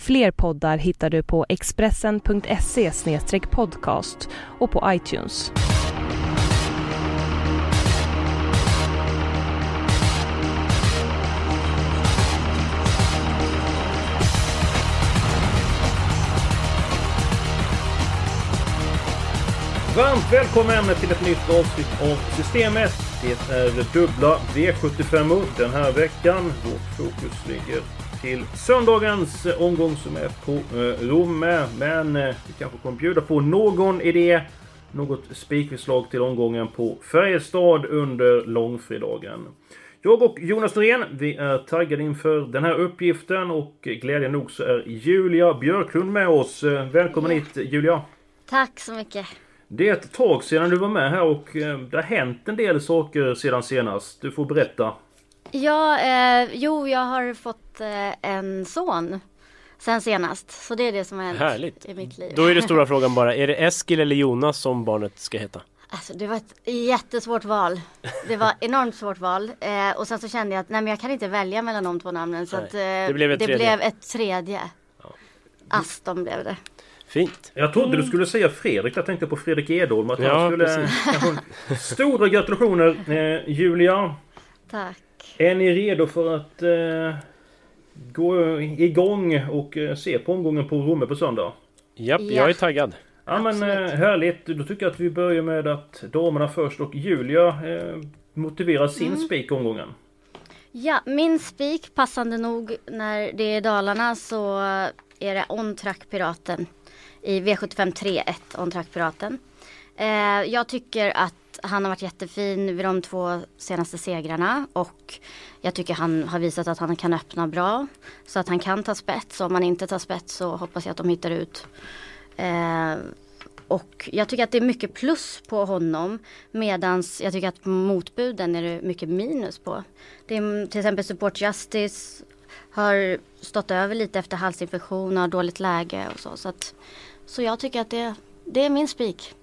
Fler poddar hittar du på expressen.se podcast och på iTunes. Varmt välkommen till ett nytt avsnitt av Systemet. Det är dubbla V75 den här veckan. Vårt fokus ligger till söndagens omgång som är på eh, Romme. Men eh, vi kanske kommer bjuda på någon idé. Något spikförslag till omgången på Färjestad under långfredagen. Jag och Jonas Norén, vi är taggade inför den här uppgiften och glädjande nog så är Julia Björklund med oss. Eh, välkommen hit Julia! Tack så mycket! Det är ett tag sedan du var med här och det har hänt en del saker sedan senast. Du får berätta. Ja, eh, jo, jag har fått eh, en son sen senast. Så det är det som har hänt Härligt. i mitt liv. Då är det stora frågan bara, är det Eskil eller Jonas som barnet ska heta? Alltså det var ett jättesvårt val. Det var enormt svårt val. Eh, och sen så kände jag att nej men jag kan inte välja mellan de två namnen. Så att, eh, det blev ett det tredje. blev ett tredje. Aston blev det. Fint! Jag trodde du skulle säga Fredrik. Jag tänkte på Fredrik Edholm. Att Ja, han skulle... Stora gratulationer eh, Julia! Tack. Är ni redo för att eh, gå igång och eh, se på omgången på Romme på söndag? Japp, Ja. jag är taggad. Ja men eh, härligt! Då tycker jag att vi börjar med att damerna först och Julia eh, motiverar sin Mm. spik omgången. Ja, min spik passande nog när det är Dalarna så är det On Track Piraten i V75 3-1 On Track Piraten. Eh, jag tycker att han har varit jättefin vid de två senaste segrarna och jag tycker han har visat att han kan öppna bra så att han kan ta spets. Om han inte tar spets så hoppas jag att de hittar ut. Eh, och jag tycker att det är mycket plus på honom medans jag tycker att motbuden är det mycket minus på. Det är till exempel Support Justice har stått över lite efter halsinfektion och har dåligt läge och så. Så, att, så jag tycker att det, det är min spik.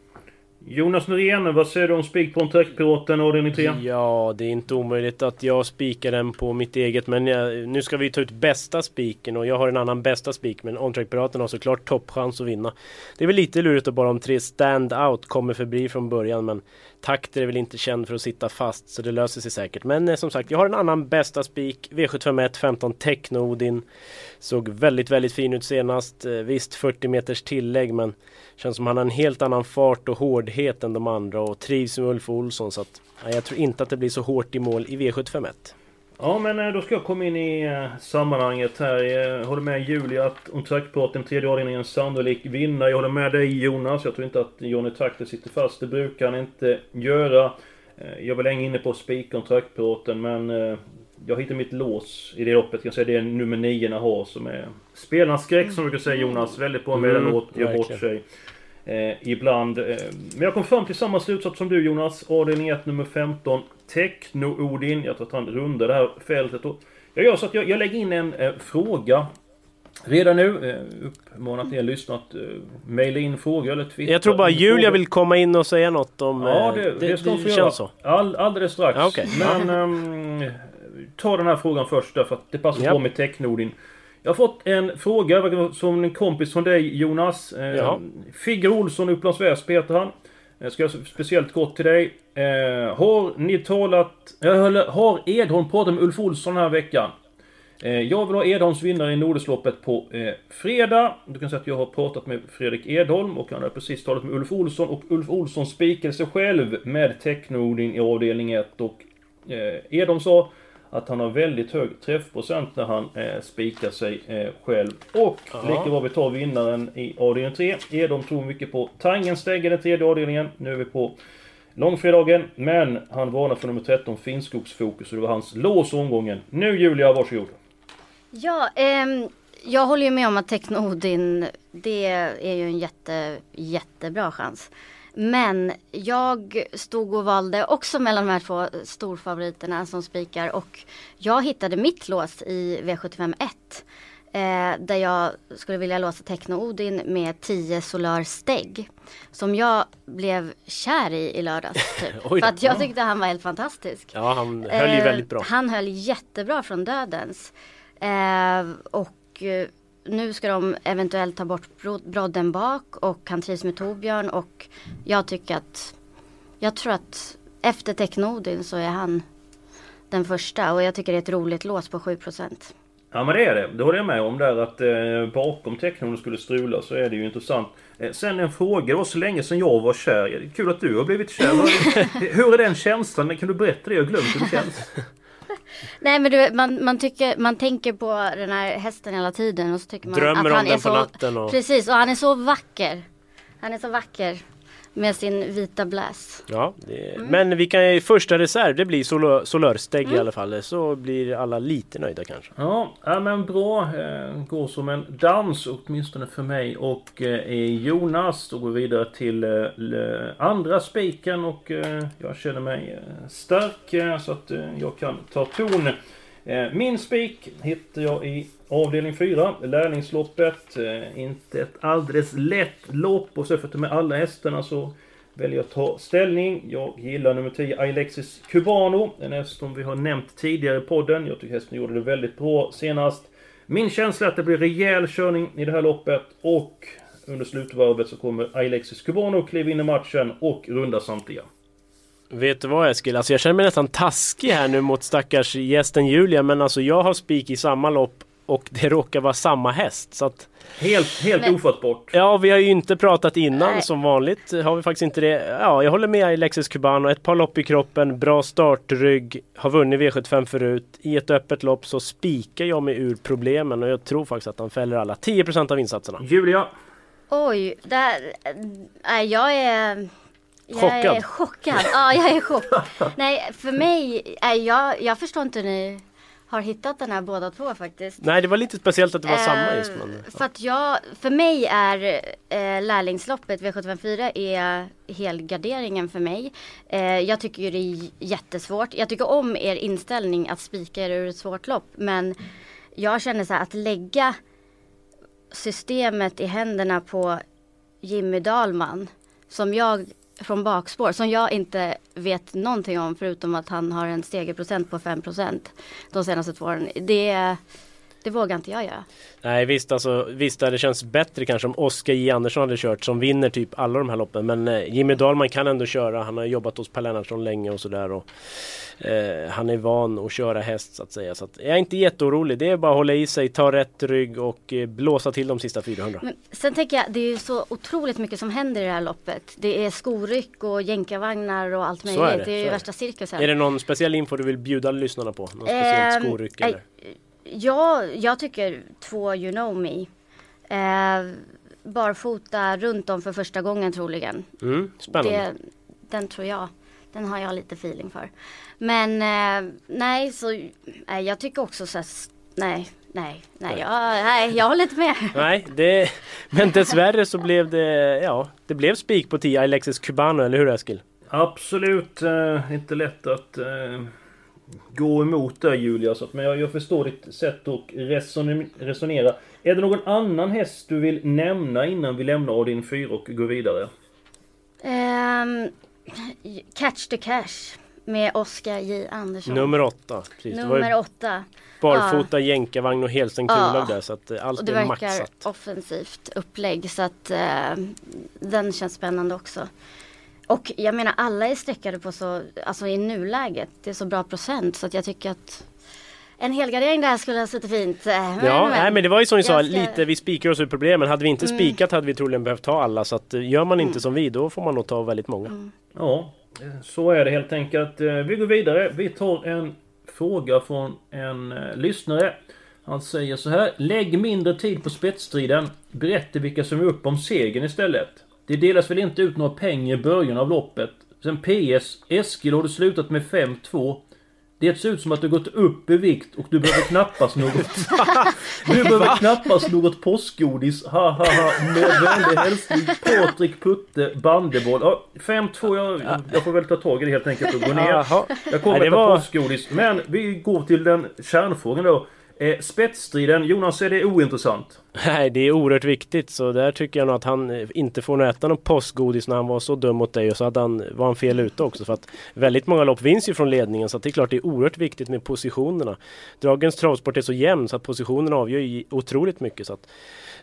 Jonas Norén, vad säger du om spik på en Träckpiraten avdelning 3? Ja, det är inte omöjligt att jag spikar den på mitt eget men jag, nu ska vi ta ut bästa spiken och jag har en annan bästa spik men On-Track Piraten har såklart toppchans att vinna. Det är väl lite lurigt att bara om tre stand-out kommer förbi från början men takter är väl inte känd för att sitta fast så det löser sig säkert. Men eh, som sagt, jag har en annan bästa spik V751 15 Techno-Odin. Såg väldigt, väldigt fin ut senast. Eh, Visst 40 meters tillägg men Känns som han har en helt annan fart och hårdhet än de andra och trivs med Ulf Olsson så att ja, Jag tror inte att det blir så hårt i mål i V751 Ja men eh, då ska jag komma in i eh, sammanhanget här. Jag håller med Julia att om Trackpiraten tredje avdelningen sannolik vinnare. Jag håller med dig Jonas. Jag tror inte att Johnny Takter sitter fast. Det brukar han inte göra. Eh, Jag var länge inne på att spika om Trackpiraten men jag hittade mitt lås i det loppet. Jag kan säga det är nummer 9 har som är spelarnas skräck som du brukar säga Jonas. Väldigt bra med Mm, mm, låt, gör bort sig. Eh, ibland. Eh, men jag kom fram till samma slutsats som du Jonas. Avdelning 1 nummer 15. Techno-Odin. Jag tror att han rundar det här fältet. Och jag gör så att jag, jag lägger in en eh, fråga. Redan nu. Eh, ni har lyssnat. Eh, Maila in frågor eller twittra. Jag tror bara Julia frågor. vill komma in och säga något om Ja, eh, det, det, ska hon få göra. så All, alldeles strax. Ja, okej. Men ehm, ta den här frågan först därför att det passar Ja. bra med Technodin. Jag har fått en fråga som en kompis från dig Jonas. Eh, Ja. Figge Olsson, Upplands Väsby heter han. Jag ska göra speciellt gott till dig. Eh, har ni talat... Eller har Edholm pratat med Ulf Olsson den här veckan? Eh, jag vill ha Edholms vinnare i Nordersloppet på eh, fredag. Du kan säga att jag har pratat med Fredrik Edholm och han har precis talat med Ulf Olsson och Ulf Olsson spikade sig själv med Technodin i avdelning 1 och eh, Edholm sa att han har väldigt hög träffprocent när han eh, spikar sig eh, själv. Och Ja. lika vad vi tar vinnaren i avdelning 3. Edholm tror mycket på Tangensteg i den tredje avdelningen. Nu är vi på långfredagen. Men han varnar för nummer 13 Finnskogsfokus och det var hans lås omgången. Nu Julia, varsågod. Ja, ehm, jag håller ju med om att Technodin, det är ju en jätte, jättebra chans. Men jag stod och valde också mellan de här två storfavoriterna som spikar och jag hittade mitt lås i V75 1. Eh, där jag skulle vilja låsa Techno-Odin med 10 Solar Steg. Som jag blev kär i i lördags. Typ. Oj. För att jag Ja. tyckte han var helt fantastisk. Ja, han höll ju Eh, väldigt bra. Han höll jättebra från dödens. Eh, och eh, nu ska de eventuellt ta bort bro- brodden bak och han trivs med Torbjörn och jag tycker att jag tror att efter Technodin så är han den första och jag tycker det är ett roligt lås på 7% Ja men det är det. Det håller jag med om där att eh, bakom tecknen skulle strula så är det ju intressant. Eh, sen en fråga. Det var så länge sedan jag var kär. Kul att du har blivit kär. Hur är den känslan? Kan du berätta det? Jag har glömt hur det känns. Nej men du, man, man, tycker, man tänker på den här hästen hela tiden och så tycker man Drömmer att om han den är på så, natten och- Precis och han är så vacker. Han är så vacker. Med sin vita bläs. Ja, det, Mm. men vi kan ju första reserv, det blir Solör, Solörsteg i alla fall. Så blir alla lite nöjda kanske. Ja, ja men bra. Eh, går som en dans åtminstone för mig och eh, Jonas. Då går vi vidare till eh, andra spiken och eh, jag känner mig stark eh, så att eh, jag kan ta ton. Eh, min spik hittar jag i avdelning 4, lärlingsloppet. Eh, inte ett alldeles lätt lopp och så för att ta med alla hästarna så väljer jag att ta ställning. Jag gillar nummer 10 Alexis Cubano. En häst som vi har nämnt tidigare i podden. Jag tycker hästen gjorde det väldigt bra senast. Min känsla är att det blir rejäl körning i det här loppet och under slutvarvet så kommer Alexis Cubano kliva in i matchen och runda samtliga. Vet du vad Eskil? Alltså jag känner mig nästan taskig här nu mot stackars gästen Julia. Men alltså jag har spik i samma lopp och det råkar vara samma häst. Så att, Helt, helt Men- ofattbart. ja, vi har ju inte pratat innan Nej. som vanligt. Har vi faktiskt inte det. Ja, jag håller med Alexis Cubano. Ett par lopp i kroppen, bra startrygg, har vunnit V75 förut. I ett öppet lopp så spikar jag mig ur problemen och jag tror faktiskt att han fäller alla 10% av insatserna. Julia, Oj, där, nej jag är jag Chockad. är chockad. Ja, jag är chockad. Nej, för mig, jag, jag förstår inte hur ni har hittat den här båda två faktiskt. Nej, det var lite speciellt att det var samma Eh, just. Men, För att jag, för mig är eh, lärlingsloppet V754 är helgarderingen för mig. Eh, jag tycker ju det är jättesvårt. Jag tycker om er inställning att spika er ur ett svårt lopp. Men jag känner så här att lägga systemet i händerna på Jimmy Dahlman. Som jag från bakspår, som jag inte vet någonting om förutom att han har en stegerprocent på 5% de senaste två åren. Det, det vågar inte jag göra. Nej visst alltså, visst det känns bättre kanske om Oskar J Andersson hade kört som vinner typ alla de här loppen. Men eh, Jimmy Dahlman kan ändå köra. Han har jobbat hos Per Lennartsson länge och sådär. Och, eh, han är van att köra häst så att säga. Så att, jag är inte jätteorolig. Det är bara att hålla i sig, ta rätt rygg och eh, blåsa till de sista 400. Men sen tänker jag, det är ju så otroligt mycket som händer i det här loppet. Det är skoryck och jänkarvagnar och allt Så är möjligt. det, Det, är ju är värsta cirkusen. Är det någon speciell info du vill bjuda lyssnarna på? Någon speciellt Ehm, skoryck eller? Ja, jag tycker två You know me. Eh, barfota runt om för första gången troligen. Mm, spännande. Det, den tror jag. Den har jag lite feeling för. Men eh, nej, så nej, jag tycker också så här, s- nej, nej, nej, jag, nej, jag håller inte med. Nej, det, men dessvärre så blev det, ja, det blev spik på 10 Alexis Cubano, eller hur Eskil? absolut eh, inte lätt att eh, gå emot där Julia. Så att, men jag, jag förstår ditt sätt att reson, resonera. Är det någon annan häst du vill nämna innan vi lämnar din 4 och går vidare? Ehm, catch the cash med Oskar J Andersson. Nummer åtta. Precis. det var Nummer åtta. barfota, jänkarvagn och helstängt Ja. huvudlag där så att eh, allt Och det är verkar maxat. offensivt upplägg så att eh, den känns spännande också. Och jag menar alla är streckade på så, alltså i nuläget, det är så bra procent så att jag tycker att en helgardering där skulle ha suttit fint. eh, Men, Ja, nej, men det var ju som vi sa, ska- lite vi spikar oss ur problemen. Hade vi inte Mm. spikat hade vi troligen behövt ta alla. Så att eh, gör man inte som vi, då får man nog ta väldigt många. Mm. Ja, så är det helt enkelt. Eh, Vi går vidare. Vi tar en fråga från en lyssnare. Han säger så här. Lägg mindre tid på spetsstriden. Berätta vilka som är upp om segern istället. Det delas väl inte ut några pengar i början av loppet. Sen PS. Eskil har du slutat med 5-2. Det ser ut som att du gått upp i vikt och du behöver knappast något... du behöver knappast något påskgodis. Ha ha ha. Med vänlig hälsning Patrik Putte Bandeboll. Ja, 5-2. Jag, jag får väl ta tag i det helt enkelt och gå ner. Jag kommer Nej, ta var- påskgodis. Men vi går till den kärnfrågan då. Eh, spetsstriden. Jonas, är det ointressant? Nej, det är oerhört viktigt så där tycker jag nog att han eh, inte får äta någon påskgodis när han var så dum mot dig och så hade han, var han fel ute också för att väldigt många lopp vinns ju från ledningen så att det är klart det är oerhört viktigt med positionerna. Dragens travsport är så jämn så att positionerna avgör otroligt mycket så att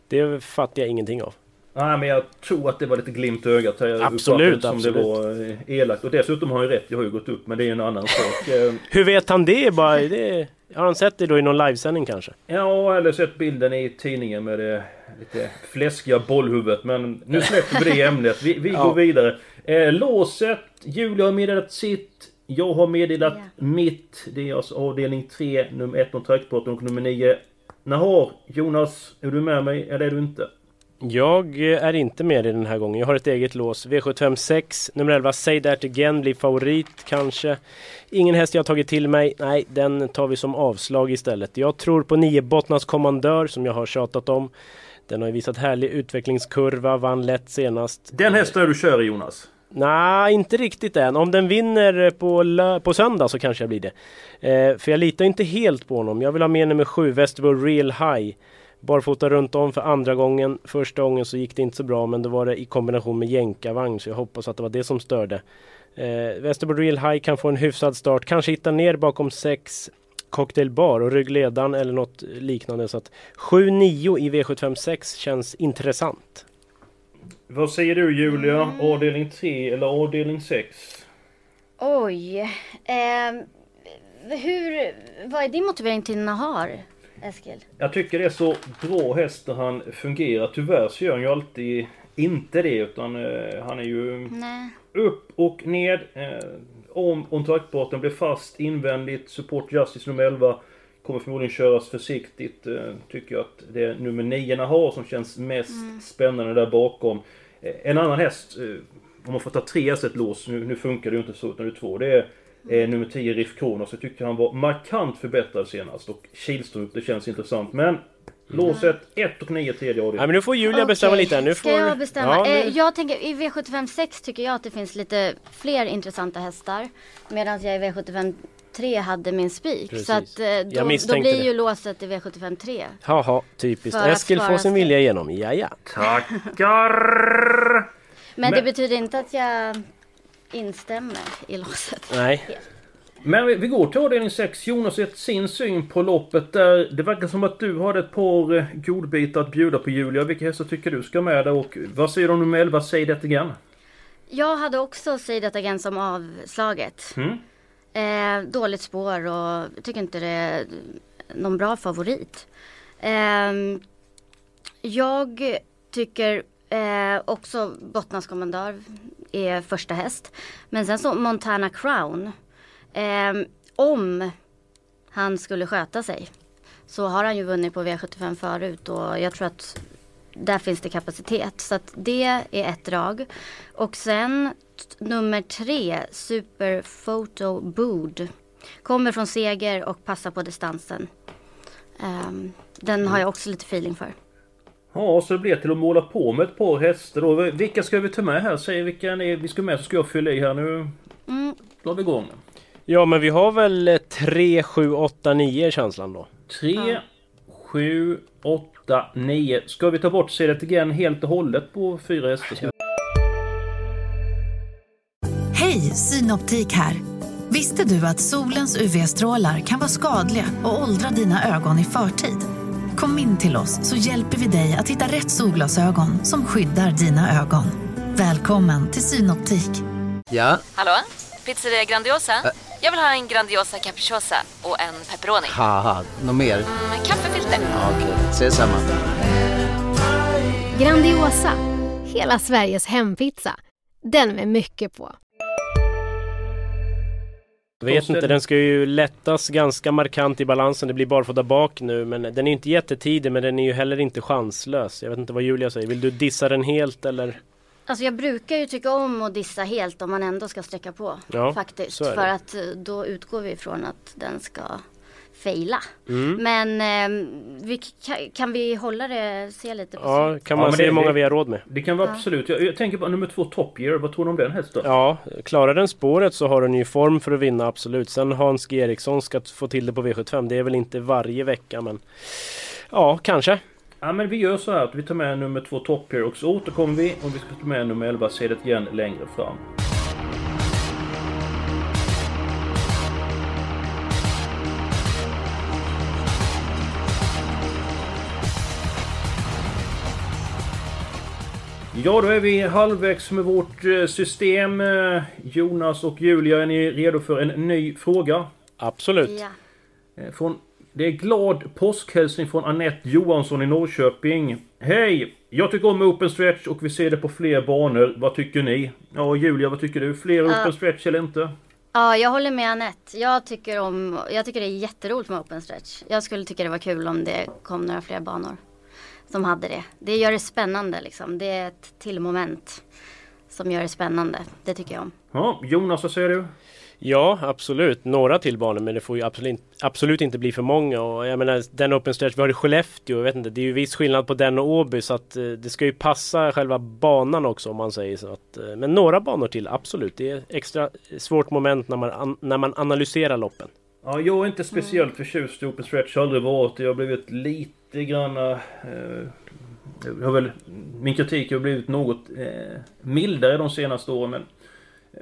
det fattar jag ingenting av. Nej men jag tror att det var lite glimt i ögat. Jag Absolut, som absolut. det var eh, elakt. Och dessutom har ju rätt. Jag har ju gått upp. Men det är ju en annan sak. Eh, Hur vet han det? Bara, det har han sett det då i någon livesändning kanske? Ja, eller sett bilden i tidningen med det lite fläskiga bollhuvudet. Men nu släpper vi det ämnet. Vi, vi Ja. går vidare. Eh, låset. Julia har meddelat sitt. Jag har meddelat Ja. mitt. Det är alltså avdelning 3, nummer 1 om trackport och nummer 9. Nahar, Jonas, är du med mig eller är du inte? Jag är inte med i den här gången. Jag har ett eget lås. V756, nummer 11, Say That Again blir favorit kanske. Ingen häst jag har tagit till mig. Nej, den tar vi som avslag istället. Jag tror på 9 Bottnas Kommandör som jag har tjatat om. Den har ju visat härlig utvecklingskurva, vann lätt senast. Den hästen du kör i Jonas. Nej, inte riktigt än. Om den vinner på, på söndag så kanske jag blir det. Eh, för jag litar inte helt på honom. Jag vill ha med nummer 7, Västerbo Real High. Barfota runt om för andra gången. Första gången så gick det inte så bra men då var det i kombination med jänkarvagn så jag hoppas att det var det som störde. Eh, Västerbo Real High kan få en hyfsad start. Kanske hitta ner bakom 6 Cocktail Bar och ryggledaren eller något liknande. Så att 7-9 i V756 känns intressant. Vad säger du Julia? Avdelning 3 eller avdelning 6? Oj. ehm, hur, vad är din motivering till Nahar, Eskil? Jag tycker det är så bra häst när han fungerar. Tyvärr så gör han ju alltid inte det utan eh, han är ju Nej. upp och ned. Eh, om kontaktparten blir fast invändigt. Support Justice nummer 11 kommer förmodligen köras försiktigt. Eh, tycker jag att det är nummer 9 har som känns mest spännande där bakom. Eh, en annan häst, eh, om man får ta tre hästar ett lås, nu, nu funkar det ju inte så utan det är två. Det är eh, nummer 10 Riff Kronos. Jag tycker han var markant förbättrad senast. Och Kihlstrup, det känns intressant. Men låset 1 och 9 tredje Nej, avdelning. men nu får Julia bestämma Okej, lite. Nu Ska får... jag bestämma? Ja, eh, nu- jag tänker i V75 6 tycker jag att det finns lite fler intressanta hästar. Medan jag i V75 3 hade min spik. Så att eh, då, då blir det. ju låset i V75 3. Haha, typiskt. För Eskil får sin vilja igenom. Ja, ja. Tackar! Men, det Men- betyder inte att jag instämmer i låset. Nej. Men vi, vi går till avdelning 6. Jonas gett sin syn på loppet där. Det verkar som att du har ett par eh, godbitar att bjuda på Julia. Vilka hästar tycker du ska med där? Och vad säger du om nummer 11? Säg det igen. Jag hade också Say That Again som avslaget. Mm. Eh, dåligt spår och jag tycker inte det är någon bra favorit. Ehm, jag tycker eh, också Bottnas kommandör är första häst. Men sen så Montana Crown. Eh, om han skulle sköta sig så har han ju vunnit på V75 förut och jag tror att där finns det kapacitet. Så att det är ett drag. Och sen nummer tre, Super Photo Bood. Kommer från seger och passar på distansen. Um, den har jag också lite feeling för. Ja, så det blir till att måla på med ett par hästar då. Vilka ska vi ta med här? Säg vilka ni, vi ska med så ska jag fylla i här nu. Mm, drar vi igång. Ja, men vi har väl eh, 3, 7, 8, 9 känslan då. 3, 7, 8, 9. Ska vi ta bort That Again helt och hållet på fyra hästar? Hej, Synoptik här. Visste du att solens UV-strålar kan vara skadliga och åldra dina ögon i förtid? Kom in till oss så hjälper vi dig att hitta rätt solglasögon som skyddar dina ögon. Välkommen till Synoptik. Ja, Hallå? Pizzeria Grandiosa? Jag vill ha en Grandiosa capriciosa och en pepperoni. något mer? Med kaffefilter. Ja, Okej, ses samma. Grandiosa, hela Sveriges hempizza. Den med mycket på. Vet inte, den ska ju lättas ganska markant i balansen. Det blir där bak nu. Men den är inte jättetidig men den är ju heller inte chanslös. Jag vet inte vad Julia säger. Vill du dissa den helt eller? Alltså jag brukar ju tycka om att dissa helt om man ändå ska sträcka på. Ja, faktiskt. För att eh, då utgår vi från att den ska faila. Mm. Men eh, vi, kan, kan vi hålla det, se lite på Ja, kan man men se det- hur många vi har råd med? Det kan vara absolut. Jag, jag tänker på nummer två Top Gear. Vad tror du om den hästen? Ja, klarar den spåret så har den ju form för att vinna absolut. Sen Hans G Eriksson ska få till det på V75. Det är väl inte varje vecka men Ja, kanske. Ja men vi gör så här att vi tar med nummer två Top Gear och så återkommer vi och vi ska ta med nummer 11 Se det igen längre fram. Ja, då är vi halvvägs med vårt eh, system. Eh, Jonas och Julia, är ni redo för en ny fråga? Absolut. Ja. Eh, Från, det är glad påskhälsning från Annette Johansson i Norrköping. Hej! Jag tycker om open stretch och vi ser det på fler banor. Vad tycker ni? Ja, Julia, vad tycker du? Fler open stretch eller inte? Ja, jag håller med Anette. Jag tycker, om, jag tycker det är jätteroligt med open stretch. Jag skulle tycka det var kul om det kom några fler banor som hade det. Det gör det spännande liksom. Det är ett till moment som gör det spännande. Det tycker jag om. Ja, Jonas, vad säger du? Ja, absolut. Några till banor men det får ju absolut, absolut inte bli för många. Och jag menar den open stretch, vi har i Skellefteå, jag vet inte, det är ju viss skillnad på den och Åby så att eh, det ska ju passa själva banan också om man säger så. Att, eh, men några banor till, absolut. Det är extra svårt moment när man, an, när man analyserar loppen. Ja, jag är inte speciellt förtjust i open stretch. Har aldrig varit det. Jag har blivit lite granna... Eh, jag har väl, min kritik har blivit något eh, mildare de senaste åren. Men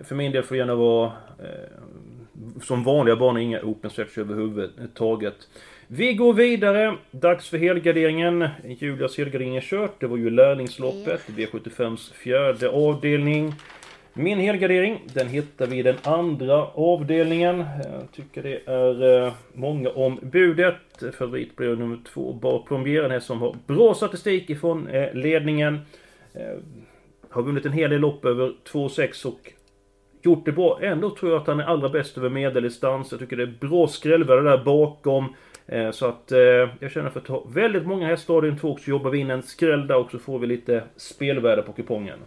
för min del får det gärna vara eh, som vanliga banor, inga open stretch överhuvudtaget. Vi går vidare. Dags för helgarderingen. Julias helgardering är kört. Det var ju lärlingsloppet. V75s fjärde avdelning. Min helgardering, den hittar vi i den andra avdelningen. Jag tycker det är eh, många om budet. Favorit blir nummer två, Bar Plombier, den här som har bra statistik ifrån eh, ledningen. Eh, har vunnit en hel del lopp över 2,6 och gjort det bra. Ändå tror jag att han är allra bäst över medeldistans. Jag tycker det är bra skrällvärde där bakom. Så att jag känner för att ta väldigt många hästar i en två och så jobbar vi in en skräll där och så får vi lite spelvärde på kupongen.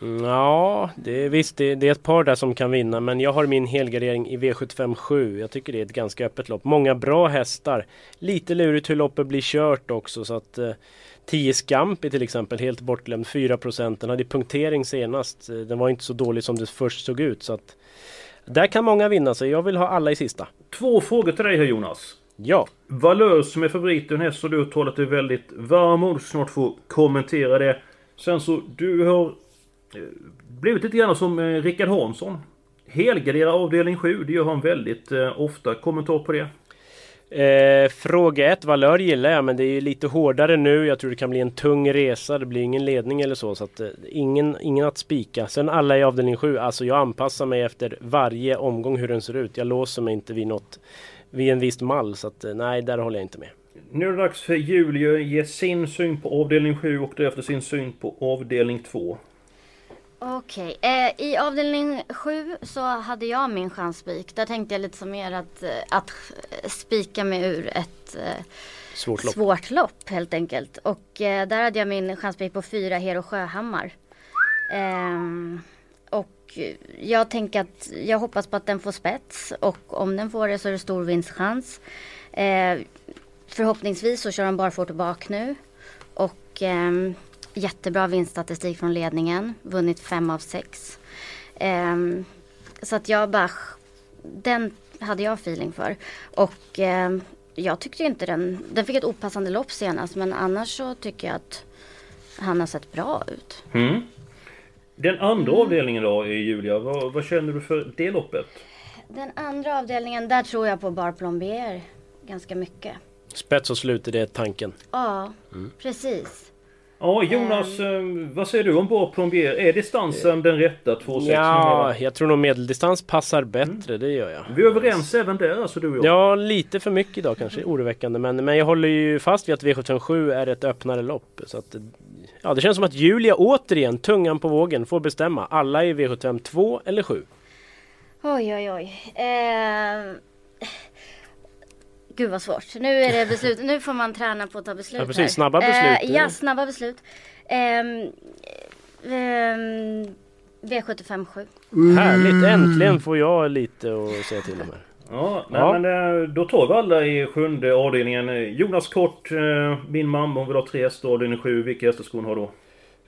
Ja, det är visst det, det är ett par där som kan vinna men jag har min helgardering i V75 7. Jag tycker det är ett ganska öppet lopp. Många bra hästar. Lite lurigt hur loppet blir kört också så att eh, 10 Scampi till exempel helt bortglömd 4% Den hade punktering senast. Eh, Den var inte så dålig som det först såg ut så att där kan många vinna så jag vill ha alla i sista. Två frågor till dig här Jonas. Ja. Valör som är favorit, en häst som du har talat dig väldigt varm om. Snart få kommentera det. Sen så, du har blivit lite grann som eh, Rickard Hansson. Helgardera avdelning 7, det gör han väldigt eh, ofta. Kommentar på det? Eh, fråga 1, Valör gillar jag men det är ju lite hårdare nu. Jag tror det kan bli en tung resa. Det blir ingen ledning eller så. så att, eh, ingen, ingen att spika. Sen alla i avdelning 7. Alltså jag anpassar mig efter varje omgång hur den ser ut. Jag låser mig inte vid något vid en viss mall. Så att, eh, nej, där håller jag inte med. Nu är det dags för Julia att ge sin syn på avdelning 7 och därefter sin syn på avdelning 2. Okej, eh, i avdelning 7 så hade jag min chansspik. Där tänkte jag lite som er att, eh, att spika mig ur ett eh, Svårt lopp. svårt lopp helt enkelt. Och eh, där hade jag min chansspik på 4 Hero Sjöhammar. Ehm, och jag tänker att jag hoppas på att den får spets och om den får det så är det stor vinstchans. Eh, förhoppningsvis så kör han barfota bak nu. Och ehm, jättebra vinststatistik från ledningen. Vunnit fem av sex. Ehm, så att jag bara, den hade jag feeling för. Och ehm, jag tyckte inte den, den fick ett opassande lopp senast men annars så tycker jag att han har sett bra ut. Mm. Den andra Mm. avdelningen då, eh, Julia. Vad, vad känner du för det loppet? Den andra avdelningen, där tror jag på Bar Plombier ganska mycket. Spets och slut är det tanken. Ja, Mm. precis. Ja, Jonas, eh, vad säger du om bra plombier? Är distansen den rätta? 2,6 Ja, jag tror nog medeldistans passar bättre, det gör jag. Vi är överens även där, alltså du och jag. Ja, lite för mycket idag kanske, oroväckande. Men, men jag håller ju fast vid att V757 är ett öppnare lopp. Så att, ja, det känns som att Julia återigen, tungan på vågen, får bestämma. Alla i V75 2 eller 7. Oj, oj, oj. Eh, gud vad svårt. Nu är det beslut. Nu får man träna på att ta beslut Ja, precis. här. Snabba beslut. Eh, ja, snabba beslut. Ehm, Ehm, V75 7. Härligt! Äntligen får jag lite att säga till om här. Ja, nej, Ja. men eh, då tar vi alla i sjunde avdelningen. Eh, Jonas Kort, eh, min mamma hon vill ha tre hästar, avdelning sju. Vilka hästar ska hon ha då?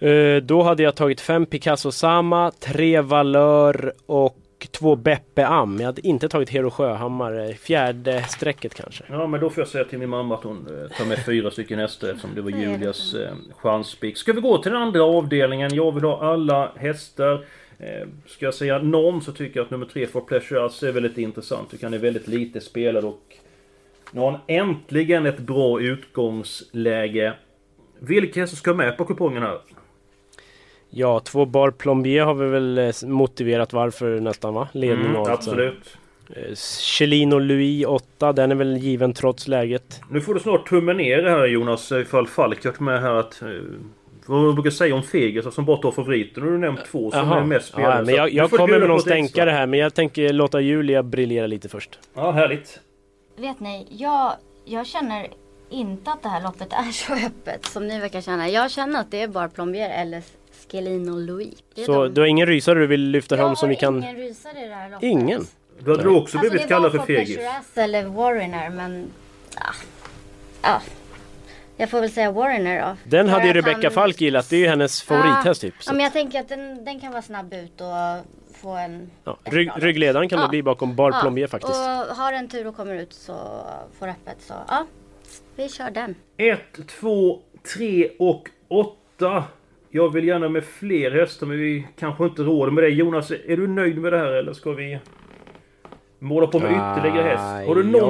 Eh, Då hade jag tagit fem Picasso Sama, tre Valör och två Beppe Am. Jag hade inte tagit Hero Sjöhammar. eh, Fjärde strecket kanske. Ja men då får jag säga till min mamma att hon eh, tar med fyra stycken hästar eftersom det var Julias eh, chanspik. Ska vi gå till den andra avdelningen? Jag vill ha alla hästar. Ska jag säga norm så tycker jag att nummer tre For Pleasure Us är väldigt intressant. Du kan är väldigt lite spelad och nu har han äntligen ett bra utgångsläge. Vilka hästar ska med på kupongen här? Ja, två Bar Plombier har vi väl eh, motiverat varför nästan va? Ledning Mm, och allt så. absolut. Eh, Chelino Louis 8, den är väl given trots läget. Nu får du snart tummen ner här Jonas ifall Falk har med här att... eh, Vad man brukar säga om Fegas som bara tar favoriter. Nu har du nämnt två som Jaha. är mest spelade. ja, men så jag, jag kommer med någon stänkare här men jag tänker låta Julia briljera lite först. Ja, härligt. Vet ni, jag, jag känner inte att det här loppet är så öppet som ni verkar känna. Jag känner att det är bara Plombier eller Louis. Det är Så de. du har ingen rysare du vill lyfta jag fram som vi har kan... ingen rysare i det här loppet. Ingen? Då hade du också blivit alltså, kallad för Det fegis. var Pleasure Ass eller Warriner men... Ja. ja. Jag får väl säga Warriner då. Den hade ju Rebecca han- Falk gillat, det är ju hennes favorithäst typ. Ja, Så. men jag tänker att den, den kan vara snabb ut och få en... Ja, rygg, ryggledaren kan Ja. det bli bakom Bar Plombier faktiskt. Och har den tur och kommer ut så får öppet så ja. Vi kör den. 1, 2, 3 och 8. Jag vill gärna med fler hästar men vi kanske inte råder med det. Jonas, är du nöjd med det här eller ska vi måla på med ytterligare häst? Har du någon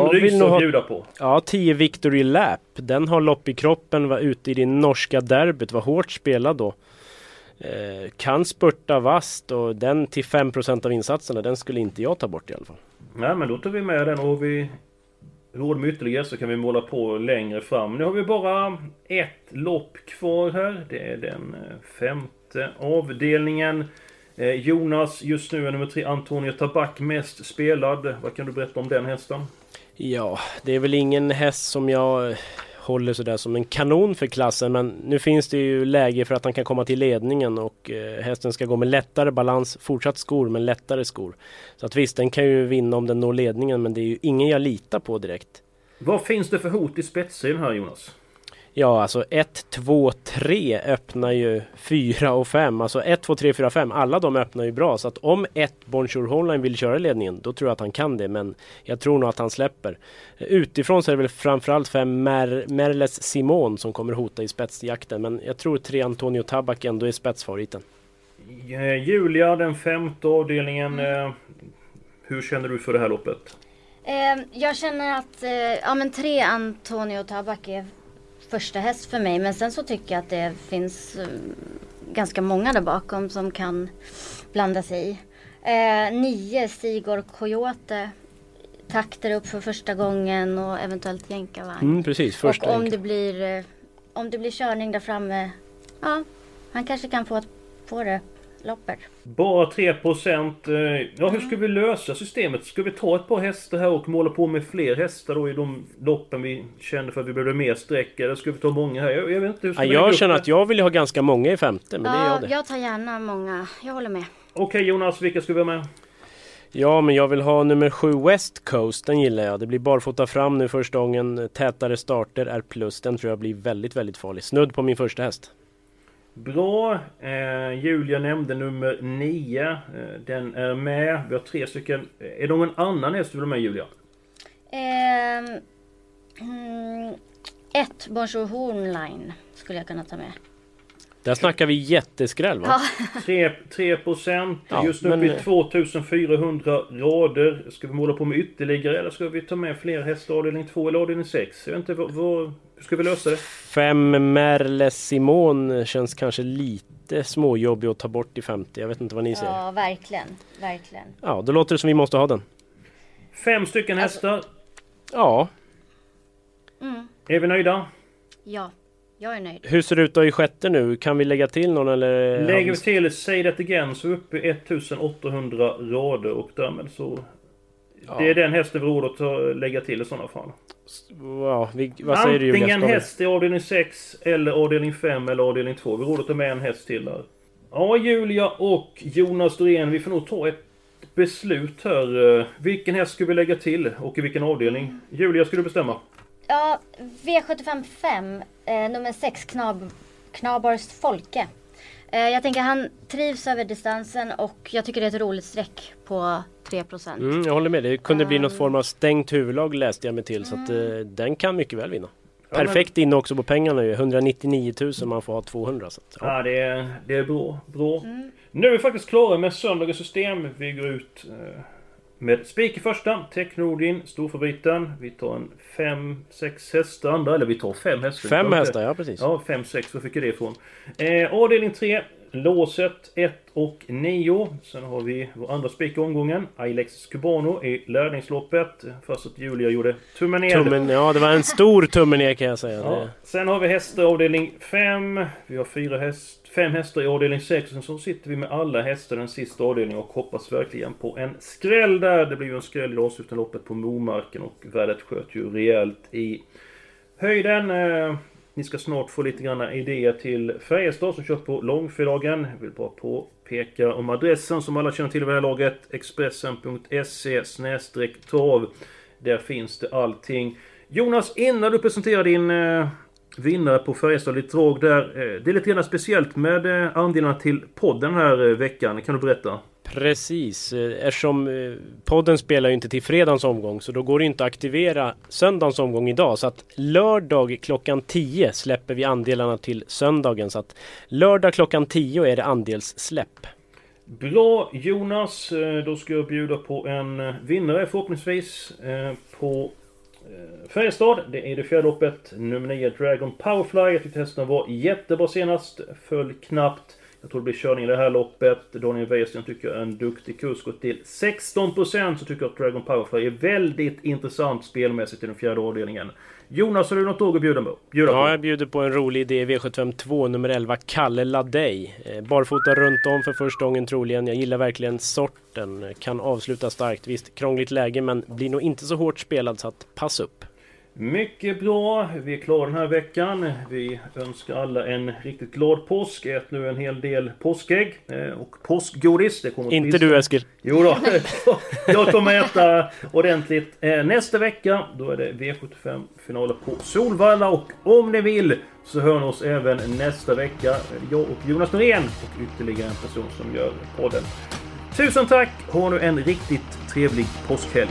ha- att bjuda på? Ja, 10 Victory Lap. Den har lopp i kroppen, var ute i det norska derbyt, var hårt spelad då. Eh, kan spurta vast och den till 5% av insatserna, den skulle inte jag ta bort i alla fall. Nej men då tar vi med den och vi råd med ytterligare så kan vi måla på längre fram. Nu har vi bara ett lopp kvar här. Det är den eh, femte avdelningen. Eh, Jonas, just nu är nummer tre Antonio Tabak mest spelad. Vad kan du berätta om den hästen? Ja, det är väl ingen häst som jag eh, håller sådär som en kanon för klassen men nu finns det ju läge för att han kan komma till ledningen och eh, hästen ska gå med lättare balans, fortsatt skor men lättare skor. Så att visst, den kan ju vinna om den når ledningen men det är ju ingen jag litar på direkt. Vad finns det för hot i spetsen här Jonas? Ja, alltså 1, 2, 3 öppnar ju 4 och 5. Alltså 1, 2, 3, 4, 5. Alla de öppnar ju bra. Så att om ett Bonjour Holline vill köra ledningen, då tror jag att han kan det. Men jag tror nog att han släpper. Utifrån så är det väl framförallt fem Mer Merles Simon som kommer hota i spetsjakten. Men jag tror tre Antonio Tabak ändå är spetsfavoriten. Eh, Julia, den femte avdelningen. Eh, hur känner du för det här loppet? Eh, jag känner att ja, men tre Antonio Tabak är första häst för mig. Men sen så tycker jag att det finns eh, ganska många där bakom som kan blanda sig i. Eh, nio Sigor Coyote. Takter upp för första gången och eventuellt jänkarvagn. Mm, precis, första och om det, blir, eh, om det blir körning där framme. Ja, han kanske kan få, få det loppet. Bara 3%. eh, Ja, hur ska vi lösa systemet? Ska vi ta ett par hästar här och måla på med fler hästar då i de loppen vi kände för att vi behövde mer streck? Eller ska vi ta många här? Jag, jag vet inte. Hur ska Ja, jag känner att jag vill ha ganska många i femte, men det är ja, jag det. jag tar gärna många. Jag håller med. Okej Jonas, vilka ska vi ha med? Ja, men jag vill ha nummer sju West Coast, den gillar jag. Det blir barfota fram nu första gången. Tätare starter är plus. Den tror jag blir väldigt, väldigt farlig. Snudd på min första häst. Bra. Eh, Julia nämnde nummer 9. Eh, den är med. Vi har tre stycken. Är det någon annan häst du vill ha med Julia? Eh, mm, ett Bonjour Hornline skulle jag kunna ta med. Där snackar vi jätteskräll va? Ja. 3, 3 procent. Ja, Just nu men- uppe i 2400 rader. Ska vi måla på med ytterligare eller ska vi ta med fler hästar avdelning 2 eller avdelning 6? Jag vet inte, vad, vad, hur ska vi lösa det? Fem Merles Simon känns kanske lite småjobbig att ta bort i 50. Jag vet inte vad ni säger. Ja, verkligen. Verkligen. Ja, då låter det som vi måste ha den. Fem stycken hästar. Ja, Mm. Är vi nöjda? Ja, jag är nöjd. hur ser det ut då i sjätte nu? Kan vi lägga till någon eller? Lägger vi till Say That Again så är vi uppe i 1800 rader och därmed så... Det är den hästen vi har råd att lägga till i sådana fall. Ja, vi, vad säger du? Antingen Ska vi- häst i avdelning 6 eller avdelning 5 eller avdelning 2. Vi har råd att ta med en häst till där. Ja, Julia och Jonas Dorén, vi får nog ta ett beslut här. Eh, Vilken häst ska vi lägga till och i vilken avdelning? Julia, ska du bestämma? Ja, V75 5, eh, nummer 6, Knab, Knaborst Folke. Eh, jag tänker han trivs över distansen och jag tycker det är ett roligt streck på 3%. Mm, jag håller med. Det kunde bli något form av stängt huvudlag läste jag mig till. Så att eh, den kan mycket väl vinna. Ja, Perfekt inne också på pengarna ju. 199 000 man får ha 200. Så att, Ja, det är, det är bra. bra. Nu är vi faktiskt klara med söndagens system. Vi går ut eh, med spik i första, Technordin, storfavoriten. Vi tar en 5-6 hästar andra, eller vi tar fem hästar. Fem Vi tar inte- hästar, ja, precis. Ja, 5-6, var fick jag det ifrån? Eh, avdelning 3, låset 1 och 9. Sen har vi vår andra spik i omgången, Ilex Cubano i lärlingsloppet. Fast att Julia gjorde tummen ner. Tummen, ja, det var en stor tumme ner kan jag säga. Ja. Sen har vi hästar avdelning 5. Vi har fyra häst, fem hästar i avdelning 6. Och sen så sitter vi med alla hästar i den sista avdelningen och hoppas verkligen på en skräll där. Det blir ju en skräll i det avslutande loppet på Momarken och värdet sköt ju rejält i höjden. Eh, ni ska snart få lite grann idéer till Färjestad som kör på långfredagen. Jag vill bara påpeka om adressen som alla känner till vid det här laget. Expressen.se trav. Där finns det allting. Jonas, innan du presenterar din eh, vinnare på Färjestad lite drag där. Eh, det är lite grann speciellt med eh, andelarna till podden den här eh, veckan. Kan du berätta? Precis, eftersom podden spelar ju inte till fredagens omgång så då går det inte att aktivera söndagens omgång idag. Så att lördag klockan 10 släpper vi andelarna till söndagen. Så att lördag klockan 10 är det andelssläpp. Bra Jonas, då ska jag bjuda på en vinnare förhoppningsvis på Eh, Färjestad. Det är det fjärde loppet. Nummer 9 Dragon Powerfly. Jag tyckte hästen var jättebra senast. Föll knappt. Jag tror det blir körning i det här loppet. Daniel Wäjersten tycker jag är en duktig kusk. Och till 16% så tycker jag att Dragon Powerfly är väldigt intressant spelmässigt i den fjärde avdelningen. Jonas, har du något tåg att bjuda på? Bjuda på? Ja, jag bjuder på en rolig idé. V752 nummer 11, Kalle Ladej. Eh, barfota runt om för första gången troligen. Jag gillar verkligen sorten. Kan avsluta starkt. Visst, krångligt läge men blir nog inte så hårt spelad så att pass upp. Mycket bra. Vi är klara den här veckan. Vi önskar alla en riktigt glad påsk. Ät nu en hel del påskägg eh, och påskgodis. Det kommer Inte du Eskil. Jo då. Jag kommer äta ordentligt. Eh, Nästa vecka då är det V75-finaler på Solvalla och om ni vill så hör ni oss även nästa vecka. Jag och Jonas Norén och ytterligare en person som gör podden. Tusen tack! Ha nu en riktigt trevlig påskhelg.